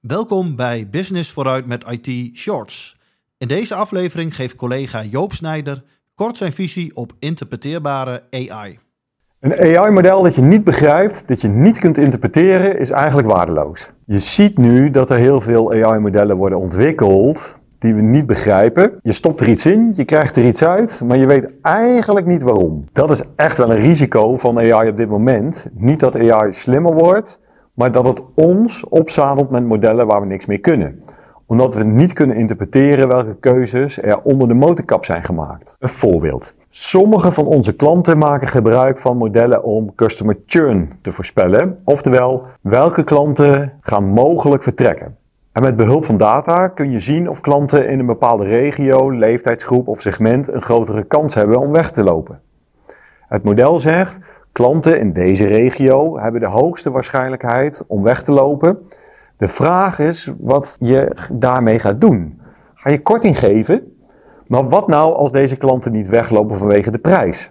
Welkom bij Business vooruit met IT Shorts. In deze aflevering geeft collega Joop Snijder kort zijn visie op interpreteerbare AI. Een AI-model dat je niet begrijpt, dat je niet kunt interpreteren, is eigenlijk waardeloos. Je ziet nu dat er heel veel AI-modellen worden ontwikkeld die we niet begrijpen. Je stopt er iets in, je krijgt er iets uit, maar je weet eigenlijk niet waarom. Dat is echt wel een risico van AI op dit moment. Niet dat AI slimmer wordt, maar dat het ons opzadelt met modellen waar we niks mee kunnen. Omdat we niet kunnen interpreteren welke keuzes er onder de motorkap zijn gemaakt. Een voorbeeld. Sommige van onze klanten maken gebruik van modellen om customer churn te voorspellen. Oftewel, welke klanten gaan mogelijk vertrekken. En met behulp van data kun je zien of klanten in een bepaalde regio, leeftijdsgroep of segment een grotere kans hebben om weg te lopen. Het model zegt Klanten in deze regio hebben de hoogste waarschijnlijkheid om weg te lopen. De vraag is wat je daarmee gaat doen. Ga je korting geven? Maar wat nou als deze klanten niet weglopen vanwege de prijs?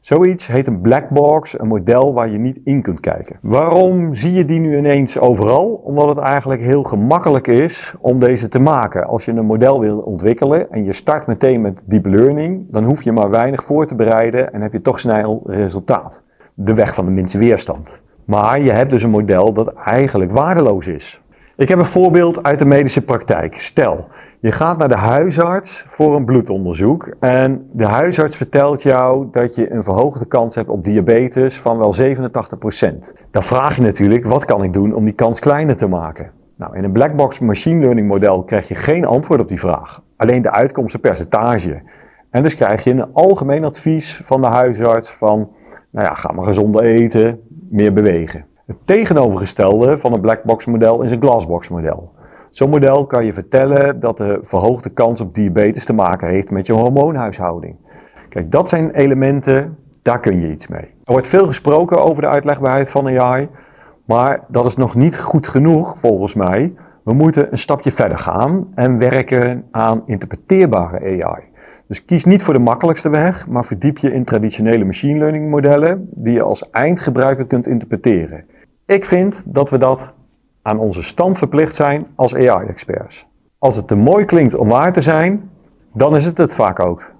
Zoiets heet een black box, een model waar je niet in kunt kijken. Waarom zie je die nu ineens overal? Omdat het eigenlijk heel gemakkelijk is om deze te maken. Als je een model wil ontwikkelen en je start meteen met deep learning, dan hoef je maar weinig voor te bereiden en heb je toch snel resultaat de weg van de minste weerstand. Maar je hebt dus een model dat eigenlijk waardeloos is. Ik heb een voorbeeld uit de medische praktijk. Stel, je gaat naar de huisarts voor een bloedonderzoek en de huisarts vertelt jou dat je een verhoogde kans hebt op diabetes van wel 87%. Dan vraag je natuurlijk, wat kan ik doen om die kans kleiner te maken? Nou, in een blackbox machine learning model krijg je geen antwoord op die vraag, alleen de uitkomstenpercentage. En dus krijg je een algemeen advies van de huisarts van nou ja, ga maar gezonder eten, meer bewegen. Het tegenovergestelde van een blackbox model is een glassbox model. Zo'n model kan je vertellen dat de verhoogde kans op diabetes te maken heeft met je hormoonhuishouding. Kijk, dat zijn elementen, daar kun je iets mee. Er wordt veel gesproken over de uitlegbaarheid van AI, maar dat is nog niet goed genoeg volgens mij. We moeten een stapje verder gaan en werken aan interpreteerbare AI. Dus kies niet voor de makkelijkste weg, maar verdiep je in traditionele machine learning modellen die je als eindgebruiker kunt interpreteren. Ik vind dat we dat aan onze stand verplicht zijn als AI-experts. Als het te mooi klinkt om waar te zijn, dan is het het vaak ook.